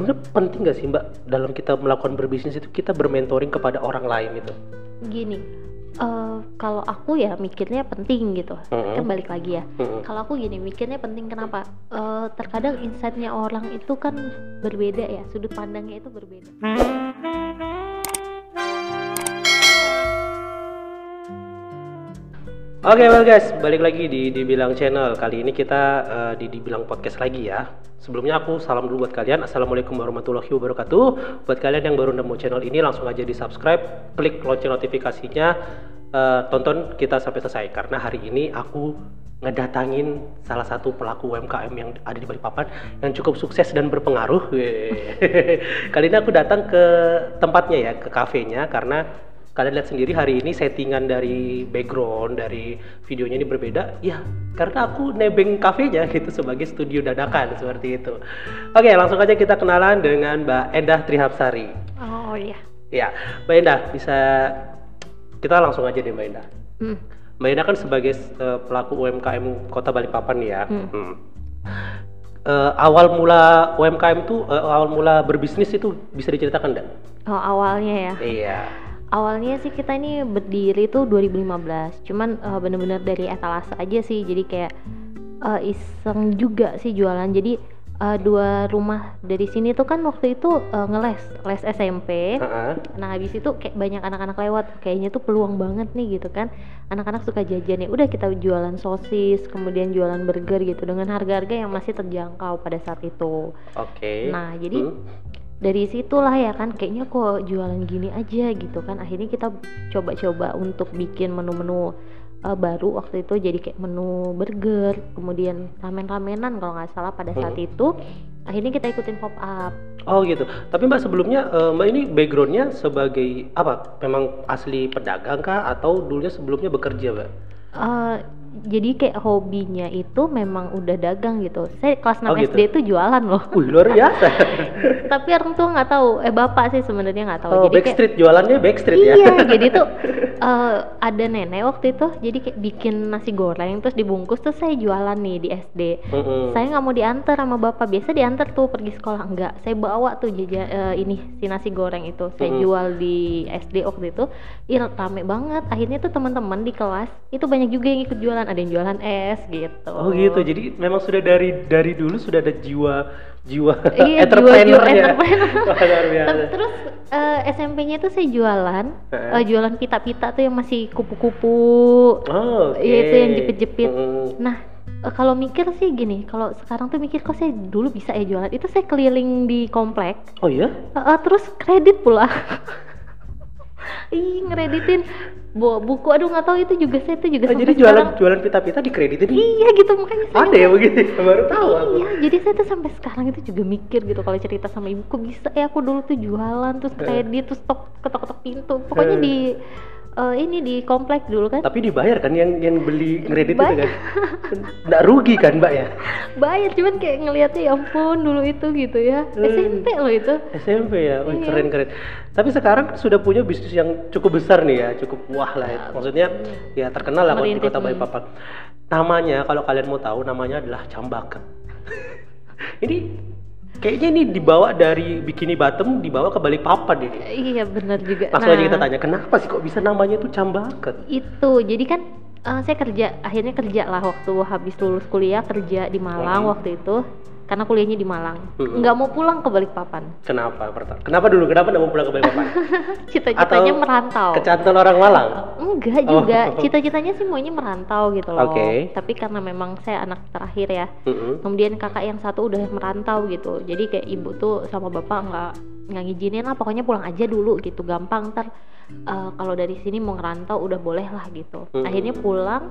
sebenarnya penting nggak sih mbak dalam kita melakukan berbisnis itu kita bermentoring kepada orang lain itu gini eh, kalau aku ya mikirnya penting gitu. Mm-mm. kan balik lagi ya. Mm-mm. kalau aku gini mikirnya penting kenapa? Eh, terkadang insightnya orang itu kan berbeda ya sudut pandangnya itu berbeda Oke well guys, balik lagi di Dibilang Channel. Kali ini kita eh, di Dibilang Podcast lagi ya. Sebelumnya aku salam dulu buat kalian. Assalamualaikum warahmatullahi wabarakatuh. Buat kalian yang baru nemu channel ini langsung aja di subscribe, klik lonceng notifikasinya, eh, tonton kita sampai selesai. Karena hari ini aku ngedatangin salah satu pelaku UMKM yang ada di Balikpapan yang cukup sukses dan berpengaruh. Kali ini aku datang ke tempatnya ya, ke kafenya karena kalian lihat sendiri hari ini settingan dari background dari videonya ini berbeda ya karena aku nebeng kafenya gitu sebagai studio dadakan seperti itu oke langsung aja kita kenalan dengan Mbak Endah Trihapsari oh iya ya Mbak Endah bisa kita langsung aja deh Mbak Endah Hmm. Mbak Endah kan sebagai eh, pelaku UMKM Kota Balikpapan ya Hmm. Hmm. Eh, awal mula UMKM tuh eh, awal mula berbisnis itu bisa diceritakan enggak? oh awalnya ya Iya. Awalnya sih kita ini berdiri tuh 2015 cuman eh, bener-bener dari etalase aja sih. Jadi kayak eh, iseng juga sih jualan. Jadi eh, dua rumah dari sini tuh kan waktu itu eh, ngeles les SMP Heeh. nah habis itu kayak banyak anak-anak lewat. Kayaknya tuh peluang banget nih gitu kan. Anak-anak suka jajan ya. Udah kita jualan sosis kemudian jualan burger gitu dengan harga-harga yang masih terjangkau pada saat itu. Oke. nah jadi Hmm. Dari situlah ya kan kayaknya kok jualan gini aja gitu kan akhirnya kita coba-coba untuk bikin menu-menu uh, baru waktu itu jadi kayak menu burger kemudian ramen-ramenan kalau nggak salah pada saat Hmm. itu akhirnya kita ikutin pop up Oh gitu. Tapi Mbak sebelumnya eh, Mbak ini backgroundnya sebagai apa? Memang asli pedagang kah atau dulunya sebelumnya bekerja Mbak? Uh, jadi kayak hobinya itu memang udah dagang gitu. Saya kelas 6 Oh, gitu. SD itu jualan loh. Wih luar biasa. tapi orang tua nggak tahu. Eh bapak sih sebenarnya nggak tahu. Oh jadi kayak backstreet jualannya backstreet ya? iya jadi tuh eh, ada nenek waktu itu jadi kayak bikin nasi goreng terus dibungkus terus saya jualan nih di SD Mm-mm. saya nggak mau diantar sama bapak. Biasa diantar tuh pergi sekolah. Enggak saya bawa tuh jajan eh, ini si nasi goreng itu. Saya Mm-mm. jual di SD waktu itu. Ih, rame banget. Akhirnya tuh teman-teman di kelas itu banyak juga yang ikut jualan ada yang jualan es gitu Oh gitu. Jadi memang sudah dari dari dulu sudah ada jiwa jiwa Iya, entrepreneur. Ter- terus eh, SMP-nya tuh saya jualan eh, jualan pita-pita tuh yang masih kupu-kupu Oh, oke. Iya, itu yang jepit-jepit. Mm-mm. Nah, eh, kalau mikir sih gini, kalau sekarang tuh mikir kok saya dulu bisa ya jualan. Itu saya keliling di komplek, Oh iya? eh, terus kredit pula. Ih, ngereditin bawa buku. Aduh, nggak tahu itu juga saya tuh juga Oh, jadi jualan sekarang. jualan pita-pita dikreditin? Iya gitu makanya saya. Ada ya begitu? Baru tahu aku. Iya, jadi saya tuh sampai sekarang itu juga mikir gitu kalau cerita sama ibu, kok bisa ya aku dulu tuh jualan terus kredit terus stok ketok-ketok pintu. Pokoknya Eh. di eh, ini di komplek dulu kan. Tapi dibayar kan yang yang beli kredit itu kan? Nggak rugi kan Mbak ya? bayar cuman kayak ngeliatnya ya ampun dulu itu gitu ya Hmm. SMP loh itu SMP ya, Wih, Iya. keren keren. Tapi sekarang sudah punya bisnis yang cukup besar nih ya, cukup wah lah. ya. Maksudnya ya terkenal lah di kota hmm. Balikpapan. Namanya kalau kalian mau tahu namanya adalah Cambaket. ini kayaknya ini dibawa dari Bikini Bottom dibawa ke Balikpapan ini. iya benar juga Langsung aja Nah, kita tanya, kenapa sih kok bisa namanya itu Cambaket? itu jadi kan eh, saya kerja akhirnya kerja lah waktu habis lulus kuliah kerja di Malang Hmm. waktu itu karena kuliahnya di Malang Hmm. nggak mau pulang ke Balikpapan Kenapa? pertama? Kenapa dulu? Kenapa nggak mau pulang ke Balikpapan? cita-citanya merantau Kecantol orang Malang. enggak Oh. juga cita-citanya sih maunya merantau gitu loh Oke. tapi karena memang saya anak terakhir ya Mm-mm. kemudian kakak yang satu udah merantau gitu jadi kayak ibu tuh sama bapak nggak nggak ngizinin lah pokoknya pulang aja dulu gitu gampang ntar eh, kalau dari sini mau ngerantau udah boleh lah gitu Mm-mm. akhirnya pulang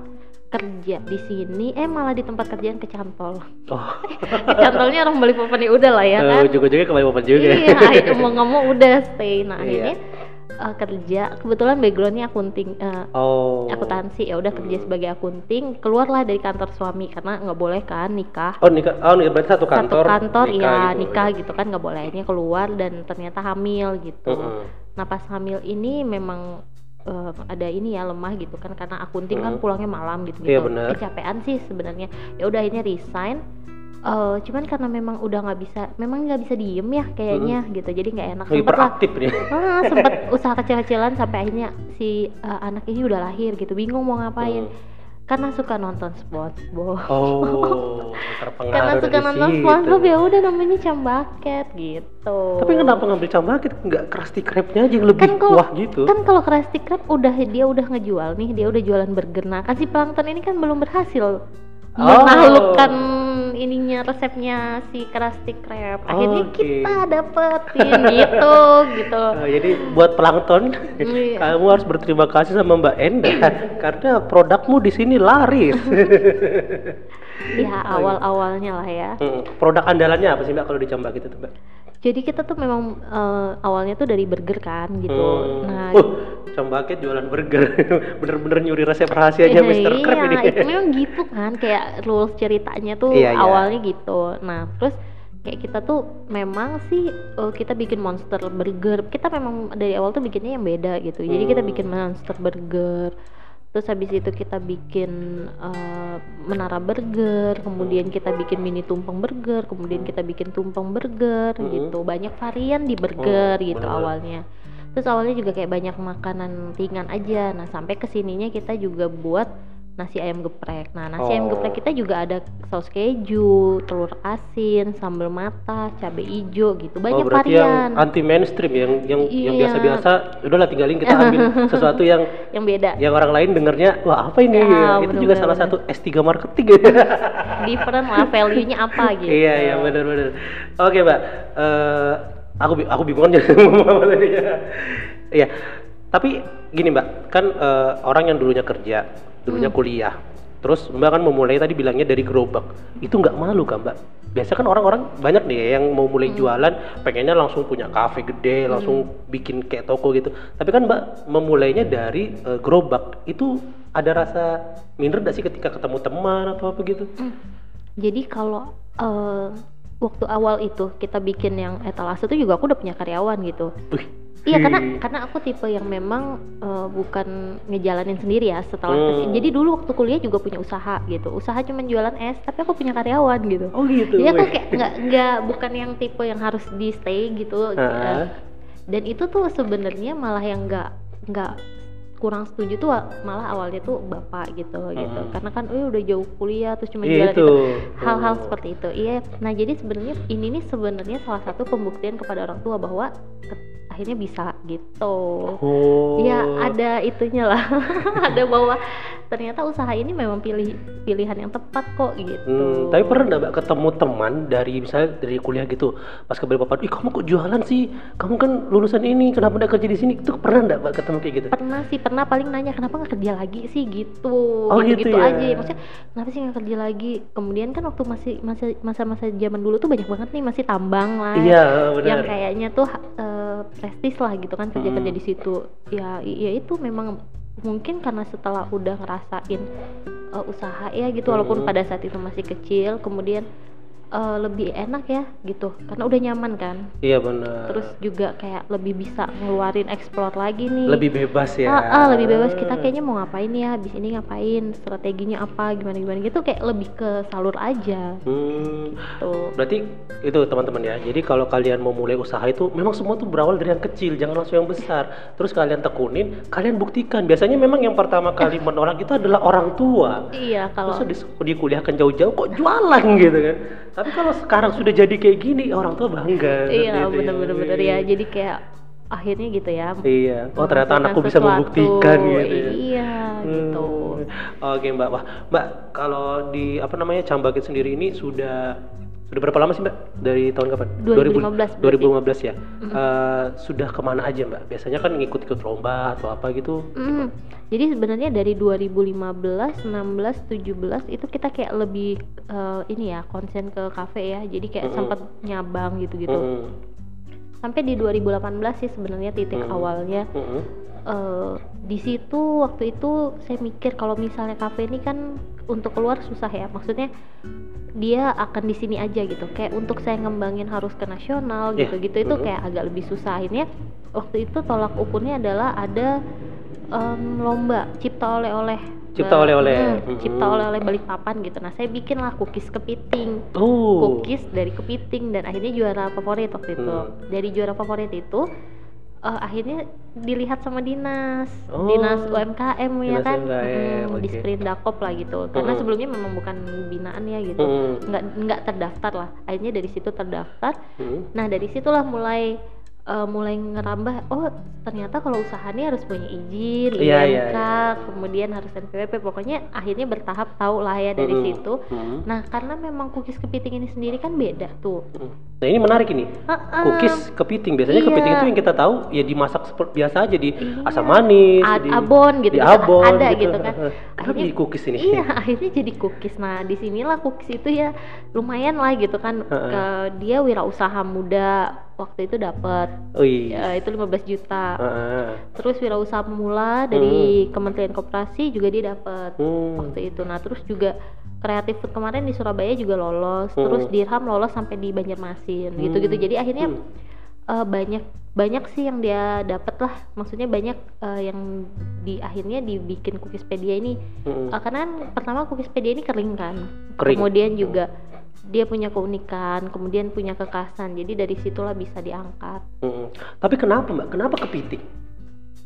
kerja di sini eh malah di tempat kerjaan kecantol Oh, kecantolnya orang Balikpapan ya udah lah ya kan ujung-ujungnya ke Balikpapan juga. iya akhirnya mau nggak mau udah stay nah Iya. akhirnya eh, kerja kebetulan backgroundnya akunting eh, Oh. akuntansi ya udah kerja Hmm. sebagai akunting keluarlah dari kantor suami karena nggak boleh kan nikah Oh nikah, oh nikah berarti satu kantor. satu kantor ya gitu. nikah gitu kan nggak boleh ini keluar dan ternyata hamil gitu Mm-mm. Nah pas hamil ini memang eh, ada ini ya lemah gitu kan karena akunting kan Mm. pulangnya malam gitu Iya, gitu benar. kecapean sih sebenarnya ya udah akhirnya resign Eh, cuman karena memang udah nggak bisa, memang nggak bisa diem ya kayaknya gitu, jadi nggak enak. Sempet lah, nih. ah, sempet usaha kecil-kecilan sampai akhirnya si eh, anak ini udah lahir gitu, bingung mau ngapain. Hmm. Karena suka nonton SpongeBob. Oh, terpengaruh Karena suka nonton. SpongeBob ya udah namanya cambaket gitu. Tapi kenapa ngambil cambaket nggak Krusty Krab-nya aja yang lebih kan kalau wah gitu? kan kalau Krusty Krab udah dia udah ngejual nih dia udah jualan burger nah kan si plankton ini kan belum berhasil Oh. menaklukkan ininya resepnya si Krusty Krab akhirnya Oke. kita dapetin gitu gitu Nah, jadi buat plankton, Iya. kamu harus berterima kasih sama Mbak Enda karena produkmu di sini laris. ya awal awalnya lah ya Hmm, Produk andalannya apa sih Mbak kalau di Cambak gitu tuh Mbak? Jadi kita tuh memang eh, awalnya tuh dari burger kan gitu Hmm. nah Uh, Cambaket jualan burger, bener-bener nyuri resep rahasianya Iya, Mr. Crab ini. itu memang gitu kan kayak rules ceritanya tuh Iya, iya. awalnya gitu. Nah, terus kayak kita tuh memang sih eh, kita bikin monster burger. Kita memang dari awal tuh bikinnya yang beda gitu. Jadi kita Hmm. bikin monster burger. Terus habis itu kita bikin eh, menara burger, kemudian kita bikin mini tumpeng burger, kemudian kita bikin tumpeng burger Hmm. gitu. Banyak varian di burger Oh, gitu bener-bener. awalnya. Terus awalnya juga kayak banyak makanan ringan aja. Nah, sampai ke sininya kita juga buat nasi ayam geprek. Nah, nasi ayam Oh. geprek kita juga ada saus keju, telur asin, sambal mata, cabai hijau gitu. Oh, Banyak berarti varian yang anti mainstream yang yang yang Iya. biasa-biasa udahlah tinggalin kita ambil sesuatu yang yang beda. yang orang lain dengernya wah apa ini Ya, itu juga bener-bener. salah satu S3 marketing Different lah value-nya apa gitu. iya iya benar benar oke mbak Eh, aku aku bingung aja ngomong apa tadi ya iya tapi gini mbak kan eh, orang yang dulunya kerja dulunya Hmm. kuliah terus mbak kan memulai tadi bilangnya dari gerobak itu nggak malu kan mbak biasa kan orang-orang banyak nih ya yang mau Hmm. mulai jualan pengennya langsung punya kafe gede langsung bikin kayak toko gitu tapi kan mbak memulainya dari eh, gerobak itu ada rasa minder gak sih ketika ketemu teman atau apa gitu Hmm. Jadi kalau eh, waktu awal itu kita bikin yang etalase itu juga aku udah punya karyawan gitu. Wih, Iya karena Hmm. karena aku tipe yang memang eh, bukan ngejalanin sendiri ya setelah Hmm. ke sini. Jadi dulu waktu kuliah juga punya usaha gitu. Usaha cuma jualan es, tapi aku punya karyawan gitu. Oh gitu. Jadi aku kayak nggak nggak bukan yang tipe yang harus di stay gitu. Ah. Eh, Dan itu tuh sebenarnya malah yang nggak nggak kurang setuju tuh malah awalnya tuh bapak gitu gitu. Hmm. Karena kan eh udah jauh kuliah terus cuma Iya jualan itu. itu hal-hal Oh. seperti itu iya nah jadi sebenarnya ini nih sebenarnya salah satu pembuktian kepada orang tua bahwa akhirnya bisa gitu Oh. ya ada itunya lah ada bahwa ternyata usaha ini memang pilih pilihan yang tepat kok gitu Hmm, tapi pernah nggak ketemu teman dari misalnya dari kuliah gitu pas ke bapak, ih kamu kok jualan sih? Kamu kan lulusan ini, kenapa nggak kerja di sini? Itu pernah nggak Mbak ketemu kayak gitu? pernah sih pernah paling nanya kenapa nggak kerja lagi sih gitu Oh, gitu, gitu ya. aja maksudnya kenapa sih nggak kerja lagi kemudian kan waktu masih masa masa-masa zaman dulu tuh banyak banget nih masih tambang lah Iya benar. yang kayaknya tuh eh, prestis lah gitu kan kerja kerja Hmm. di situ ya ya itu memang mungkin karena setelah udah ngerasain eh, usaha ya gitu walaupun Hmm. pada saat itu masih kecil kemudian eh, lebih enak ya gitu karena udah nyaman kan Iya benar. terus juga kayak lebih bisa ngeluarin explore lagi nih lebih bebas ya. Ah, ah, lebih bebas kita kayaknya mau ngapain ya habis ini ngapain strateginya apa gimana gimana gitu kayak lebih ke salur aja Hmm, tuh berarti itu teman-teman ya. Jadi kalau kalian mau mulai usaha itu memang semua tuh berawal dari yang kecil, jangan langsung yang besar. Terus kalian tekunin, kalian buktikan. Biasanya memang yang pertama kali menolak itu adalah orang tua. iya kalau Terus di, dikuliahkan jauh-jauh kok jualan gitu kan. Tapi kalau sekarang sudah jadi kayak gini, orang tua bangga. iya Gitu bener-bener bener ya jadi kayak akhirnya gitu ya Iya. Oh ternyata anakku bisa sesuatu. membuktikan gitu ya. iya gitu Hmm. Oke Mbak, wah Mbak kalau di apa namanya Cambakit sendiri ini sudah sudah berapa lama sih Mbak? Dari tahun kapan? 2015 berarti. 2015 ya. Eh, sudah ke mana aja Mbak? Biasanya kan ngikut-ikut lomba atau apa gitu. Mm. Jadi sebenarnya dari 2015, 16, 17 itu kita kayak lebih eh, ini ya konsen ke kafe ya. Jadi kayak Mm-mm. sempat nyabang gitu-gitu. Mm-mm. Sampai di 2018 sih sebenarnya titik Mm-mm. awalnya. Mm-mm. eh di situ waktu itu saya mikir kalau misalnya kafe ini kan untuk keluar susah ya. Maksudnya dia akan di sini aja gitu. Kayak untuk saya ngembangin harus ke nasional Iya. gitu-gitu itu Mm-mm. kayak agak lebih susah. Akhirnya waktu itu tolak ukurnya adalah ada em, lomba cipta oleh-oleh Cipta eh, oleh-oleh. hmm, cipta oleh-oleh Balikpapan gitu nah saya bikinlah cookies kepiting Oh. cookies dari kepiting dan akhirnya juara favorit waktu itu Hmm. dari juara favorit itu eh, akhirnya dilihat sama dinas Oh. dinas UMKM ya Dinas kan UMKM, Mm, di oke. Sprindakop lah gitu karena Hmm. sebelumnya memang bukan binaan ya gitu Mm-mm. nggak nggak terdaftar lah akhirnya dari situ terdaftar Mm. nah dari situlah mulai eh, mulai ngerambah oh ternyata kalau usaha ini harus punya izin Iya, IMK iya, iya. kemudian harus NPWP pokoknya akhirnya bertahap tahu lah ya dari Mm-mm. situ Mm. nah karena memang cookies kepiting ini sendiri kan beda tuh Mm. Nah ini menarik ini. Heeh. Cookies kepiting. Biasanya Iya. kepiting itu yang kita tahu ya dimasak seperti biasa aja di Iya. asam manis, Ad- di abon gitu, di gitu, abon ada gitu kan. Kenapa Akhirnya- jadi cookies ini? Iya, akhirnya jadi cookies. Nah, di sinilah cookies itu ya lumayan lah gitu kan. Heeh. Ke dia wirausaha muda waktu itu dapat Wih. ya, itu 15 juta. Heeh. Terus wirausaha pemula dari Kementerian Koperasi juga dia dapat Hmm. waktu itu. Nah, terus juga kreatif food kemarin di Surabaya juga lolos. Hmm. Terus Dirham lolos sampai di Banjarmasin gitu-gitu. Hmm. Jadi akhirnya Hmm. eh, banyak banyak sih yang dia dapat lah. Maksudnya banyak eh, yang di akhirnya dibikin cookiespedia ini Mm-mm. Uh, karena kan pertama cookiespedia ini kering kan Kering. kemudian juga dia punya keunikan kemudian punya kekasan jadi dari situlah bisa diangkat Mm-mm. Tapi kenapa mbak? Kenapa kepiting?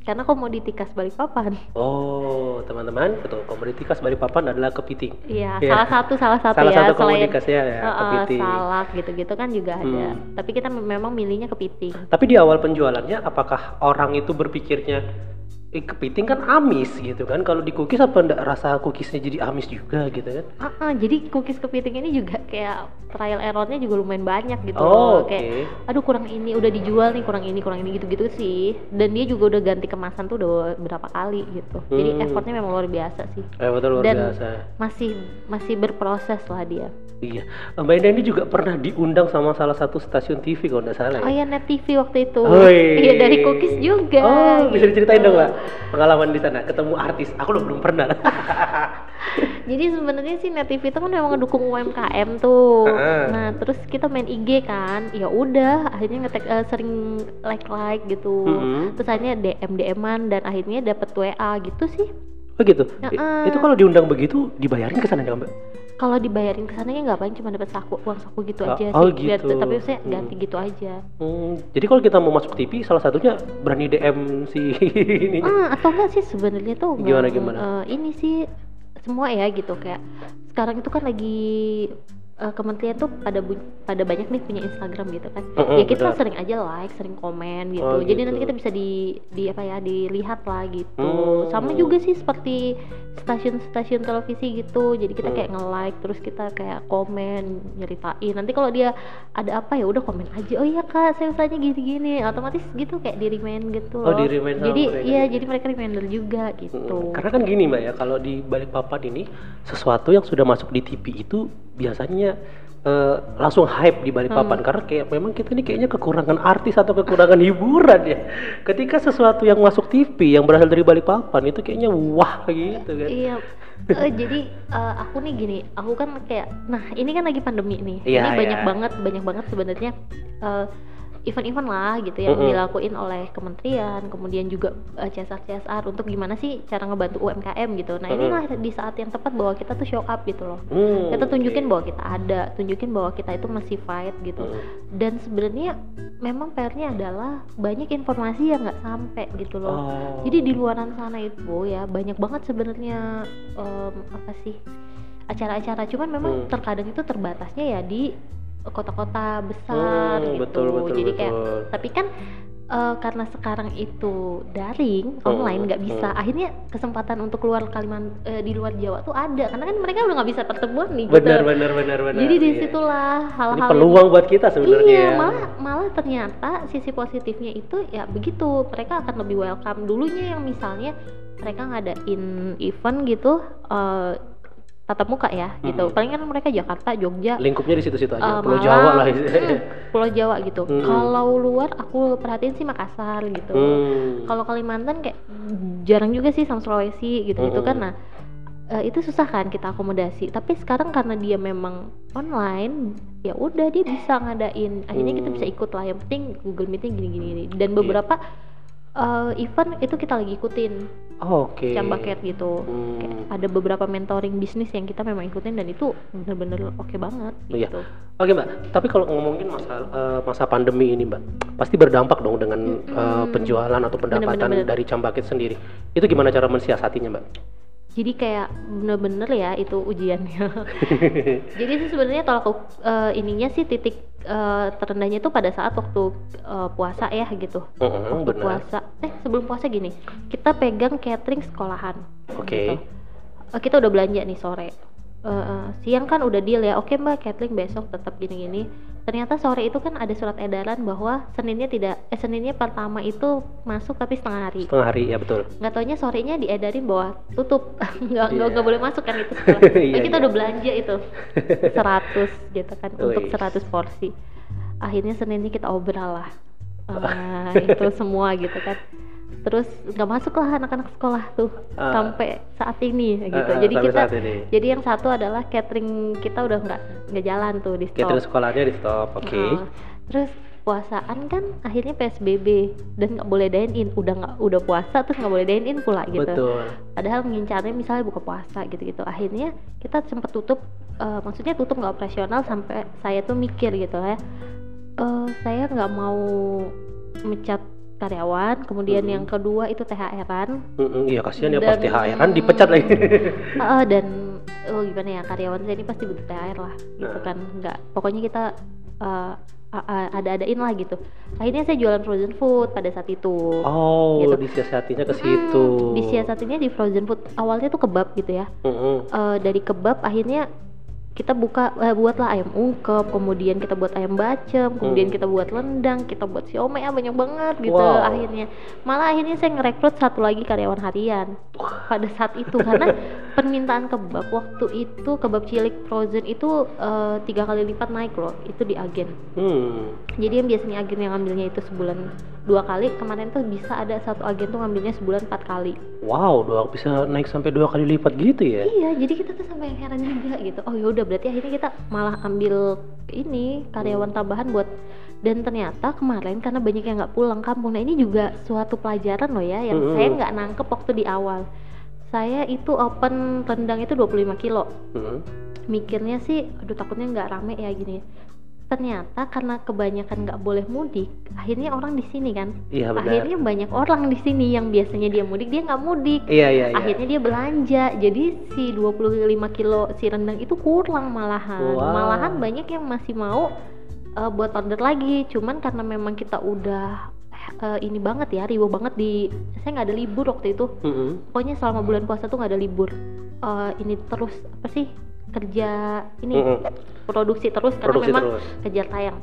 karena komoditi khas Balikpapan Oh teman-teman, betul. Komoditas Balikpapan adalah kepiting. iya Iya. salah satu salah satu Salah ya satu selain komoditasnya ya, uh, kepiting. salak gitu-gitu kan juga ada Hmm. tapi kita memang milihnya kepiting Tapi di awal penjualannya, apakah orang itu berpikirnya eh, kepiting kan amis gitu kan? Kalau di cookies apa enggak rasa cookiesnya jadi amis juga gitu kan? Ah, ah, jadi cookies kepiting ini juga kayak trial errornya juga lumayan banyak gitu Oh, loh. kayak aduh kurang ini udah dijual nih kurang ini kurang ini gitu-gitu sih dan dia juga udah ganti kemasan tuh udah berapa kali gitu jadi Hmm. effortnya memang luar biasa sih Eh, betul luar Dan- biasa. masih masih berproses lah dia Iya. Mbak Indah ini juga pernah diundang sama salah satu stasiun TV kalau nggak salah oh ya. ya net TV waktu itu iya dari cookies juga Oh, bisa diceritain gitu. dong, Mbak. Pengalaman di sana ketemu artis. Aku loh belum pernah. Jadi sebenarnya sih Net TV itu kan memang ngedukung UMKM tuh. Nah, terus kita main IG kan. Ya udah, akhirnya ngetek eh, sering like-like gitu. Mm-mm. Terus akhirnya DM DM-an dan akhirnya dapet WA gitu sih. Oh gitu. I- Heeh. Itu kalau diundang begitu dibayarin ke sana Mbak? Kalau dibayarin ke sananya nggak paling cuma dapat saku, uang saku gitu Oh, aja oh sih. Biar- gitu. tapi saya Hmm. ganti gitu aja. Hmm, jadi kalau kita mau masuk TV, salah satunya berani DM si ini. Ah, atau enggak sih sebenarnya tuh Gimana, gimana? eh, ini sih semua ya gitu kayak sekarang itu kan lagi eh, kementerian tuh pada pada banyak nih punya Instagram gitu kan. Mm-mm, ya kita betul. sering aja like, sering komen gitu. Oh, Jadi gitu. nanti kita bisa di di apa ya dilihat lah gitu. Hmm. Sama juga sih seperti stasiun-stasiun televisi gitu. Jadi kita Hmm. kayak nge-like terus kita kayak komen, nyeritain. Nanti kalau dia ada apa ya udah komen aja. Oh iya Kak, saya usahanya gini-gini. Otomatis gitu kayak di remind gitu Oh, loh. di remind Jadi iya, gitu. jadi mereka reminder juga gitu. Mm, Karena kan gini mbak ya, kalau di balik papan ini sesuatu yang sudah masuk di TV itu biasanya eh, langsung hype di balik Hmm. karena kayak memang kita ini kayaknya kekurangan artis atau kekurangan hiburan ya. Ketika sesuatu yang masuk TV yang berasal dari balik papan itu kayaknya wah gitu kan. Iya. Eh, jadi eh, aku nih gini, aku kan kayak, nah ini kan lagi pandemi nih, Iya, ini banyak iya. banget, banyak banget sebenarnya eh, event-event lah gitu yang Mm-mm. dilakuin oleh kementerian, kemudian juga eh, CSR-CSR untuk gimana sih cara ngebantu UMKM gitu. Nah Mm-mm. inilah di saat yang tepat bahwa kita tuh show up gitu loh. Hmm, Kita tunjukin bahwa kita ada, tunjukin bahwa kita itu masih fight gitu. Mm. Dan sebenarnya memang PR-nya adalah banyak informasi yang nggak sampai gitu loh. Oh. Jadi di luaran sana itu ya banyak banget sebenarnya em, apa sih acara-acara cuman memang Hmm. terkadang itu terbatasnya ya di kota-kota besar Hmm, gitu. betul, betul, Jadi kayak betul. tapi kan eh, karena sekarang itu daring Hmm, online nggak bisa hmm. akhirnya kesempatan untuk keluar Kalimantan di luar Jawa tuh ada karena kan mereka udah nggak bisa pertemuan nih benar gitu. benar benar benar. Jadi iya. di situlah Ini hal-hal yang- peluang buat kita sebenarnya. Iya, ya. malah malah ternyata sisi positifnya itu ya begitu. Mereka akan lebih welcome. Dulunya yang misalnya mereka ngadain event gitu eh tatap muka ya gitu. Mhm. Paling kan mereka Jakarta, Jogja, lingkupnya di situ-situ aja. eh, Pulau Malang, Jawa lah. hmm, Pulau Jawa gitu. Mhm. Kalau luar aku perhatiin sih Makassar gitu. Hmm. Kalau Kalimantan kayak jarang juga sih sama Sulawesi gitu-gitu Mhm. kan. Nah, eh, itu susah kan kita akomodasi. Tapi sekarang karena dia memang online, ya udah dia bisa ngadain. Akhirnya kita Hmm. bisa ikut lah. Yang penting Google Meeting gini-gini. Dan beberapa eh, event itu kita lagi ikutin. Oh, Oke. Cambaket gitu. Hmm. Kayak ada beberapa mentoring bisnis yang kita memang ikutin dan itu bener-bener oke banget Iya. gitu. Oke mbak, tapi kalau ngomongin masa eh, masa pandemi ini mbak, pasti berdampak dong dengan eh, Mm-mm. penjualan atau pendapatan Bener-bener. dari Cambaket sendiri. Itu gimana cara mensiasatinya mbak? Jadi kayak bener-bener ya itu ujiannya. Jadi sih sebenarnya tolak eh, ininya sih titik eh, terendahnya itu pada saat waktu eh, puasa ya gitu. Mm-mm, waktu benar. puasa eh sebelum puasa gini kita pegang catering sekolahan Oke. gitu. Eh, kita udah belanja nih sore Eh, eh, siang kan udah deal ya oke mbak catering besok tetap gini-gini ternyata sore itu kan ada surat edaran bahwa seninnya tidak eh seninnya pertama itu masuk tapi setengah hari Setengah hari ya betul. nggak taunya sorenya diedarin bahwa tutup nggak nggak Iya. nggak boleh masuk kan itu sekolah. Iya, Eh, kita iya. udah belanja itu 100 gitu kan untuk Wih. 100 porsi akhirnya seninnya kita obral lah Eh, itu semua gitu kan terus nggak masuk lah anak-anak sekolah tuh Ah. sampai saat ini gitu Ah, ah, jadi kita jadi yang satu adalah catering kita udah nggak nggak jalan tuh di stop Catering sekolahnya di stop, oke. Heeh. terus puasaan kan akhirnya PSBB dan nggak boleh dine in udah nggak udah puasa terus nggak boleh dine in pula gitu Betul. padahal mengincarnya misalnya buka puasa gitu-gitu akhirnya kita sempat tutup eh, maksudnya tutup nggak operasional sampai saya tuh mikir gitu ya eh, saya nggak mau mecat karyawan kemudian Mhm. yang kedua itu THR-an Mm-mm, Iya kasihan ya Dan- pas THR kan dipecat lagi. Eh, dan oh gimana ya karyawan saya ini pasti butuh THR lah gitu Nah. kan nggak pokoknya kita a- ada-adain lah gitu akhirnya saya jualan frozen food pada saat itu Oh, Gitu. disiasatinya ke Mm, situ. disiasatinya di frozen food awalnya tuh kebab gitu ya Mm-mm. Eh, dari kebab akhirnya kita buka eh, buatlah ayam ungkep kemudian kita buat ayam bacem kemudian Hmm. kita buat lendang kita buat siomay ah, banyak banget gitu Wow. akhirnya malah akhirnya saya ngerekrut satu lagi karyawan harian pada saat itu karena permintaan kebab waktu itu kebab cilik frozen itu eh, tiga kali lipat naik loh itu di agen Hmm. jadi yang biasanya agen yang ngambilnya itu sebulan dua kali kemarin tuh bisa ada satu agen tuh ngambilnya sebulan empat kali Wow, dua bisa naik sampai dua kali lipat gitu ya? Iya, jadi kita tuh sampai yang heran juga gitu. Oh ya udah berarti akhirnya kita malah ambil ini karyawan tambahan buat dan ternyata kemarin karena banyak yang nggak pulang kampung. Nah ini juga suatu pelajaran loh ya yang Mm-mm. saya nggak nangkep waktu di awal. Saya itu open rendang itu 25 kilo. Hmm. Mikirnya sih, aduh takutnya nggak rame ya gini. Ternyata karena kebanyakan nggak boleh mudik, akhirnya orang di sini kan. Iya benar. Akhirnya banyak orang di sini yang biasanya dia mudik dia nggak mudik Iya iya iya. akhirnya dia belanja jadi si 25 kilo si rendang itu kurang malahan Wow. malahan banyak yang masih mau eh, buat order lagi cuman karena memang kita udah eh, ini banget ya riuh banget di saya nggak ada libur waktu itu Mm-mm. pokoknya selama bulan puasa tuh nggak ada libur Eh, ini terus apa sih kerja ini Mm-mm. produksi terus karena Produksi memang terus. kejar tayang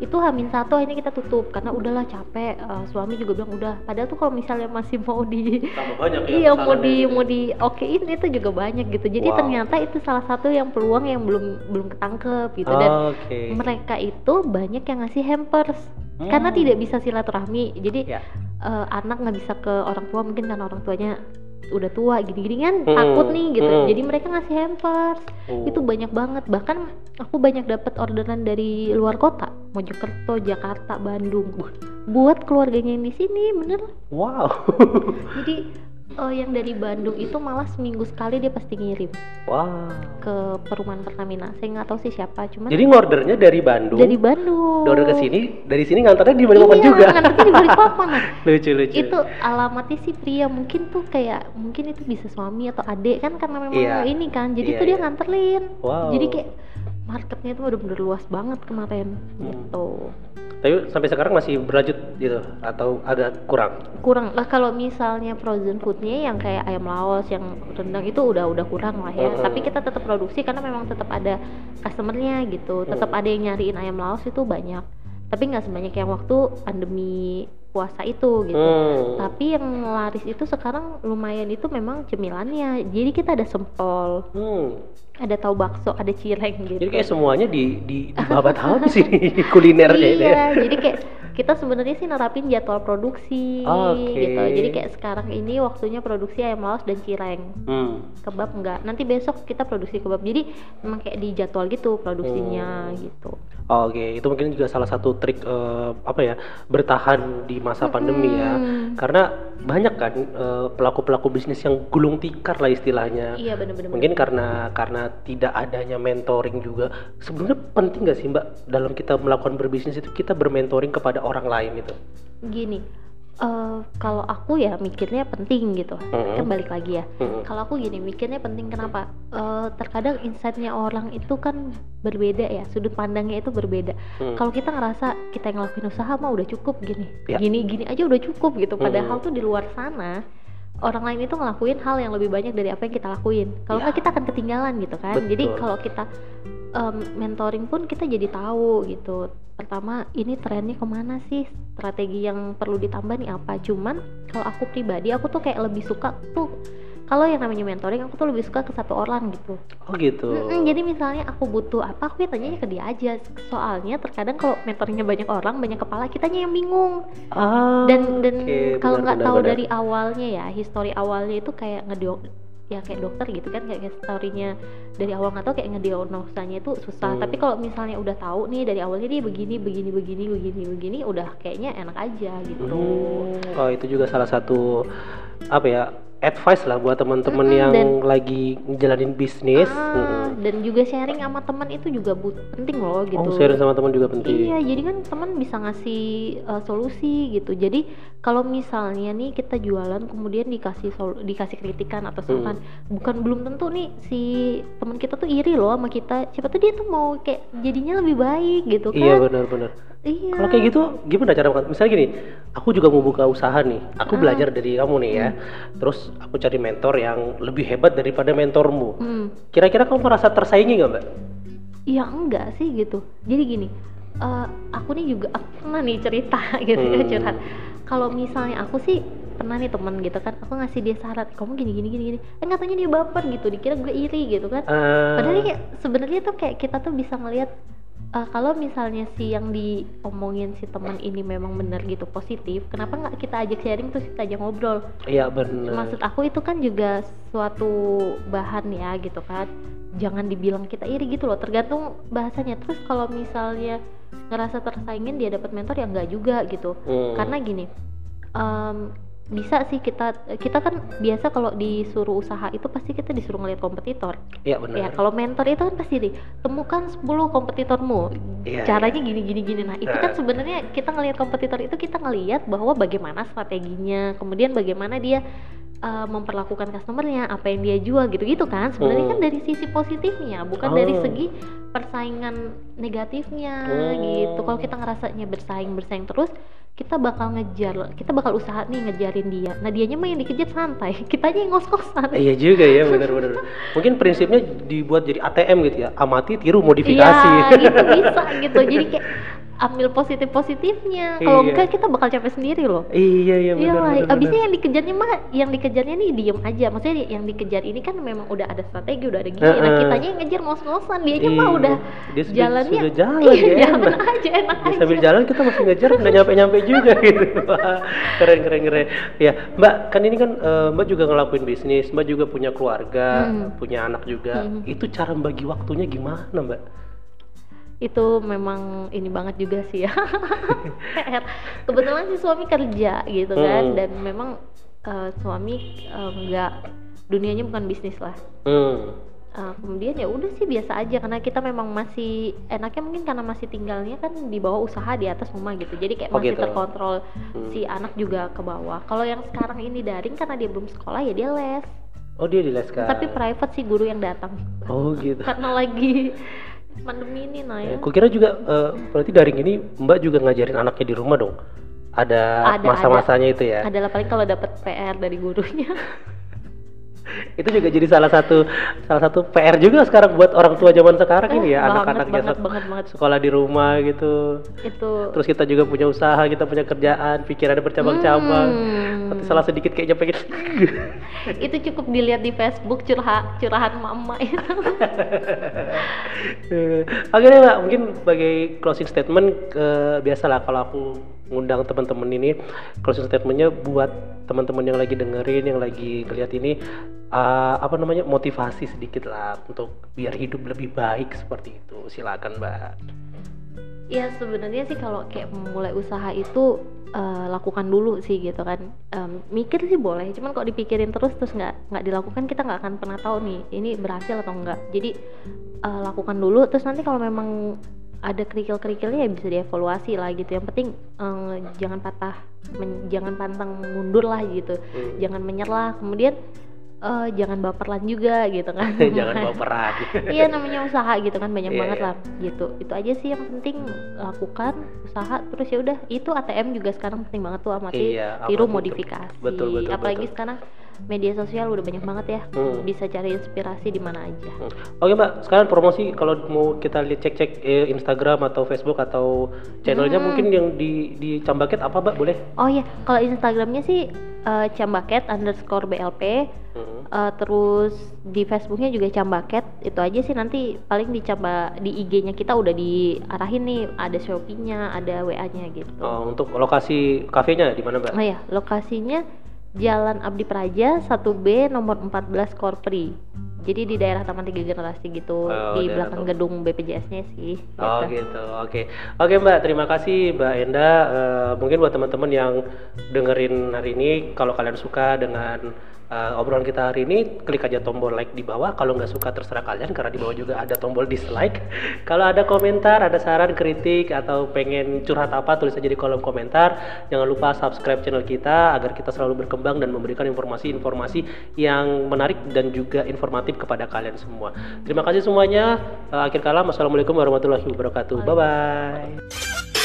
itu hamin satu akhirnya kita tutup karena udahlah capek Eh, suami juga bilang udah padahal tuh kalau misalnya masih mau di banyak ya. iya mau di gitu. mau di okein itu juga banyak gitu jadi Wow. ternyata itu salah satu yang peluang yang belum belum ketangkep gitu dan Oke. mereka itu banyak yang ngasih hampers karena Hmm. tidak bisa silaturahmi jadi Ya. eh, anak nggak bisa ke orang tua mungkin karena orang tuanya udah tua gini-gini kan Hmm, takut nih gitu hmm. jadi mereka ngasih hampers Oh. itu banyak banget bahkan aku banyak dapat orderan dari luar kota Mojokerto Jakarta Bandung buat keluarganya yang di sini bener Wow. jadi eh, yang dari Bandung itu malah seminggu sekali dia pasti ngirim wow. ke perumahan Pertamina saya nggak tahu sih siapa cuman Jadi ngordernya dari Bandung. dari Bandung Order ke sini, dari sini ngantarnya di Balikpapan iya, juga. nganternya di Balikpapan nah. lucu lucu. itu alamatnya si pria mungkin tuh kayak mungkin itu bisa suami atau adik kan karena memang Iya. ini kan jadi Iya, tuh dia iya. nganterin Wow. jadi kayak marketnya tuh bener-bener luas banget kemarin Hmm. gitu Tapi sampai sekarang masih berlanjut gitu atau agak kurang? kurang lah kalau misalnya frozen foodnya yang kayak ayam laos yang rendang itu udah udah kurang lah ya Mm-mm. tapi kita tetap produksi karena memang tetap ada customernya gitu tetap Mm. ada yang nyariin ayam laos itu banyak tapi nggak sebanyak yang waktu pandemi puasa itu gitu Hmm. tapi yang laris itu sekarang lumayan itu memang cemilannya jadi kita ada sempol Hmm. ada tahu bakso ada cireng gitu Jadi kayak semuanya di di, di babat habis ini kulinernya ini. iya jadi kayak kita sebenarnya sih nerapin jadwal produksi Oke. gitu. Jadi kayak sekarang ini waktunya produksi ayam laos dan cireng. Hmm. Kebab enggak. Nanti besok kita produksi kebab. Jadi memang kayak di jadwal gitu produksinya Hmm. gitu. Oke, itu mungkin juga salah satu trik eh, apa ya bertahan di masa pandemi ya. Hmm. Karena banyak kan eh, pelaku-pelaku bisnis yang gulung tikar lah istilahnya. Iya bener-bener. Mungkin karena karena tidak adanya mentoring juga. Sebenarnya penting nggak sih Mbak dalam kita melakukan berbisnis itu kita bermentoring kepada orang lain itu? gini. eh, kalau aku ya mikirnya penting gitu. Mm-mm. Kan balik lagi ya. Mm-mm. Kalau aku gini mikirnya penting kenapa? Eh, terkadang insightnya orang itu kan berbeda ya, sudut pandangnya itu berbeda. Hmm. Kalau kita ngerasa kita yang ngelakuin usaha mah udah cukup gini, Ya. gini gini aja udah cukup gitu. Padahal Mm-mm. tuh di luar sana orang lain itu ngelakuin hal yang lebih banyak dari apa yang kita lakuin. Kalau nggak kita akan ketinggalan gitu kan. Jadi Betul. kalau kita em, mentoring pun kita jadi tahu gitu. Pertama ini trennya ke mana sih? Strategi yang perlu ditambah nih apa? Cuman kalau aku pribadi aku tuh kayak lebih suka tuh kalau yang namanya mentoring aku tuh lebih suka ke satu orang gitu. Oh gitu. Mm-mm, jadi misalnya aku butuh apa, aku ya tanyanya ke dia aja. Soalnya terkadang kalau mentoringnya banyak orang, banyak kepala, kitanya yang bingung. Ah, Dan dan oke, kalau nggak tahu benar. dari awalnya ya, histori awalnya itu kayak ngediok ya kayak dokter gitu kan kayak historinya dari awal nggak tahu kayak ngediagnosanya itu susah. Hmm. tapi kalau misalnya udah tahu nih dari awalnya dia begini begini begini begini begini udah kayaknya enak aja gitu. Hmm, Oh itu juga salah satu apa ya advice lah buat teman-teman Mm-mm, yang dan- lagi ngejalanin bisnis. Ah, Mm-mm. dan juga sharing sama teman itu juga but penting loh gitu Oh sharing sama teman juga penting. Iya, jadi kan teman bisa ngasih uh, solusi gitu. Jadi kalau misalnya nih kita jualan kemudian dikasih sol- dikasih kritikan atau Hmm. saran, bukan belum tentu nih si teman kita tuh iri loh sama kita. Siapa tuh dia tuh mau kayak jadinya lebih baik gitu kan. Iya benar-benar. Iya. Kalau kayak gitu gimana cara misalnya gini, aku juga mau buka usaha nih, aku Ah. belajar dari kamu nih ya, terus aku cari mentor yang lebih hebat daripada mentormu. Hmm. Kira-kira kamu merasa tersaingi nggak mbak? Iya enggak sih gitu. Jadi gini, eh, aku nih juga aku pernah nih cerita gitu ya Hmm. curhat. Kalau misalnya aku sih pernah nih temen gitu kan, aku ngasih dia saran, kamu gini gini gini gini. Eh nggak taunya dia baper gitu, dikira gue iri gitu kan. Eh, Padahal kayak sebenarnya tuh kayak kita tuh bisa ngelihat eh, kalau misalnya si yang diomongin si teman ini memang benar gitu positif, kenapa nggak kita ajak sharing terus kita ajak ngobrol? Iya benar. Maksud aku itu kan juga suatu bahan ya gitu kan. Jangan dibilang kita iri gitu loh, tergantung bahasanya. Terus kalau misalnya ngerasa tersaingin dia dapat mentor ya enggak juga gitu. Hmm. Karena gini, em, bisa sih kita kita kan biasa kalau disuruh usaha itu pasti kita disuruh ngeliat kompetitor. Iya benar. Ya, kalau mentor itu kan pasti nih, temukan 10 kompetitormu. Iya, Caranya gini gini gini. Nah, itu kan Nah. sebenarnya kita ngelihat kompetitor itu kita ngelihat bahwa bagaimana strateginya, kemudian bagaimana dia uh, memperlakukan customernya, apa yang dia jual gitu-gitu kan. Sebenarnya Hmm. kan dari sisi positifnya, bukan dari Oh. segi persaingan negatifnya Hmm. gitu. Kalau kita ngerasanya bersaing bersaing terus, kita bakal ngejar, kita bakal usaha nih ngejarin dia. Nah, dianya mah yang dikejar santai, kitanya yang ngos-ngosan. Iya juga ya benar-benar. Mungkin prinsipnya dibuat jadi ATM gitu ya, amati, tiru, modifikasi. Iya, gitu bisa gitu. Jadi kayak ambil positif positifnya. Kalau Iya. enggak kita bakal capek sendiri loh. iya iya Iya benar. benar, abisnya yang dikejarnya mah, yang dikejarnya nih diem aja. Maksudnya yang dikejar ini kan memang udah ada strategi, udah ada gini. Nah Heeh. kitanya yang ngejar ngos-ngosan, dia mah Iya. udah Dia sudah- jalannya, sudah jalan, iya, ya, jalan enak. aja enak aja. sambil jalan kita masih ngejar nggak nyampe nyampe juga gitu keren keren keren ya mbak kan ini kan eh, mbak juga ngelakuin bisnis mbak juga punya keluarga Hmm. punya anak juga Hmm. itu cara bagi waktunya gimana mbak Itu memang ini banget juga sih ya. Kebetulan sih suami kerja gitu kan, Hmm. dan memang eh, suami eh, nggak dunianya bukan bisnis lah. hmm. Uh, kemudian ya udah sih biasa aja karena kita memang masih enaknya mungkin karena masih tinggalnya kan di bawah usaha di atas rumah gitu jadi kayak Oh, masih gitu. terkontrol Hmm. si anak juga ke bawah kalau yang sekarang ini daring karena dia belum sekolah ya dia les oh dia di les kan tapi private sih guru yang datang oh gitu karena lagi pandemi ini nah ya Aku kira juga eh, berarti daring ini Mbak juga ngajarin anaknya di rumah dong. Ada, Ada, masa-masanya itu ya. adalah paling kalau dapat PR dari gurunya itu juga jadi salah satu salah satu PR juga sekarang buat orang tua zaman sekarang ini ya Banget, anak-anaknya banget, sek- banget, banget. sekolah di rumah gitu. Itu. Terus kita juga punya usaha kita punya kerjaan pikirannya bercabang-cabang. Hmm. tapi salah sedikit kayaknya pengen itu cukup dilihat di Facebook curhat curahan mama itu. Eh, Oke deh mbak, mungkin sebagai closing statement eh, biasalah kalau aku ngundang teman-teman ini closing statementnya buat teman-teman yang lagi dengerin, yang lagi ngeliat ini eh, apa namanya motivasi sedikit lah untuk biar hidup lebih baik seperti itu. Silakan mbak. ya sebenarnya sih kalau kayak memulai usaha itu eh, lakukan dulu sih gitu kan Em, mikir sih boleh cuman kok dipikirin terus terus nggak nggak dilakukan kita nggak akan pernah tahu nih ini berhasil atau enggak jadi eh, lakukan dulu terus nanti kalau memang ada kerikil-kerikilnya ya bisa dievaluasi lah gitu yang penting eh, jangan patah men- jangan pantang mundur lah gitu Hmm. jangan menyerah kemudian eh, jangan baperan juga gitu kan Jangan bawa peran. iya namanya usaha gitu kan banyak Iya, banget iya. lah gitu itu aja sih yang penting lakukan usaha terus ya udah itu ATM juga sekarang penting banget tuh amati Iya, tiru modifikasi betul, betul, apalagi betul. sekarang media sosial udah banyak banget ya Hmm. bisa cari inspirasi di mana aja Hmm. Oke mbak, sekarang promosi kalau mau kita lihat cek-cek eh, Instagram atau Facebook atau channelnya Hmm. mungkin yang di di Cambaket apa mbak boleh? oh iya kalau Instagramnya sih eh, cambaket underscore blp Hmm. Eh, terus di Facebooknya juga cambaket itu aja sih nanti paling di camba di IG-nya kita udah diarahin nih ada Shopee-nya ada WA-nya gitu Oh, untuk lokasi kafenya di mana mbak? Oh ya, lokasinya Jalan Abdi Praja 1B nomor 14 Korpri. Jadi di daerah Taman Tiga Generasi gitu, Oh, di belakang gedung BPJS-nya sih. Oh gitu. gitu, oke, oke Mbak, terima kasih Mbak Enda. Eh, mungkin buat teman-teman yang dengerin hari ini, kalau kalian suka dengan eh, obrolan kita hari ini, klik aja tombol like di bawah. Kalau nggak suka terserah kalian, karena di bawah juga ada tombol dislike. kalau ada komentar, ada saran, kritik, atau pengen curhat apa, tulis aja di kolom komentar. Jangan lupa subscribe channel kita agar kita selalu berkembang dan memberikan informasi-informasi yang menarik dan juga informatif kepada kalian semua. Terima kasih semuanya. Eh, akhir kalam, wassalamualaikum warahmatullahi wabarakatuh. Bye bye.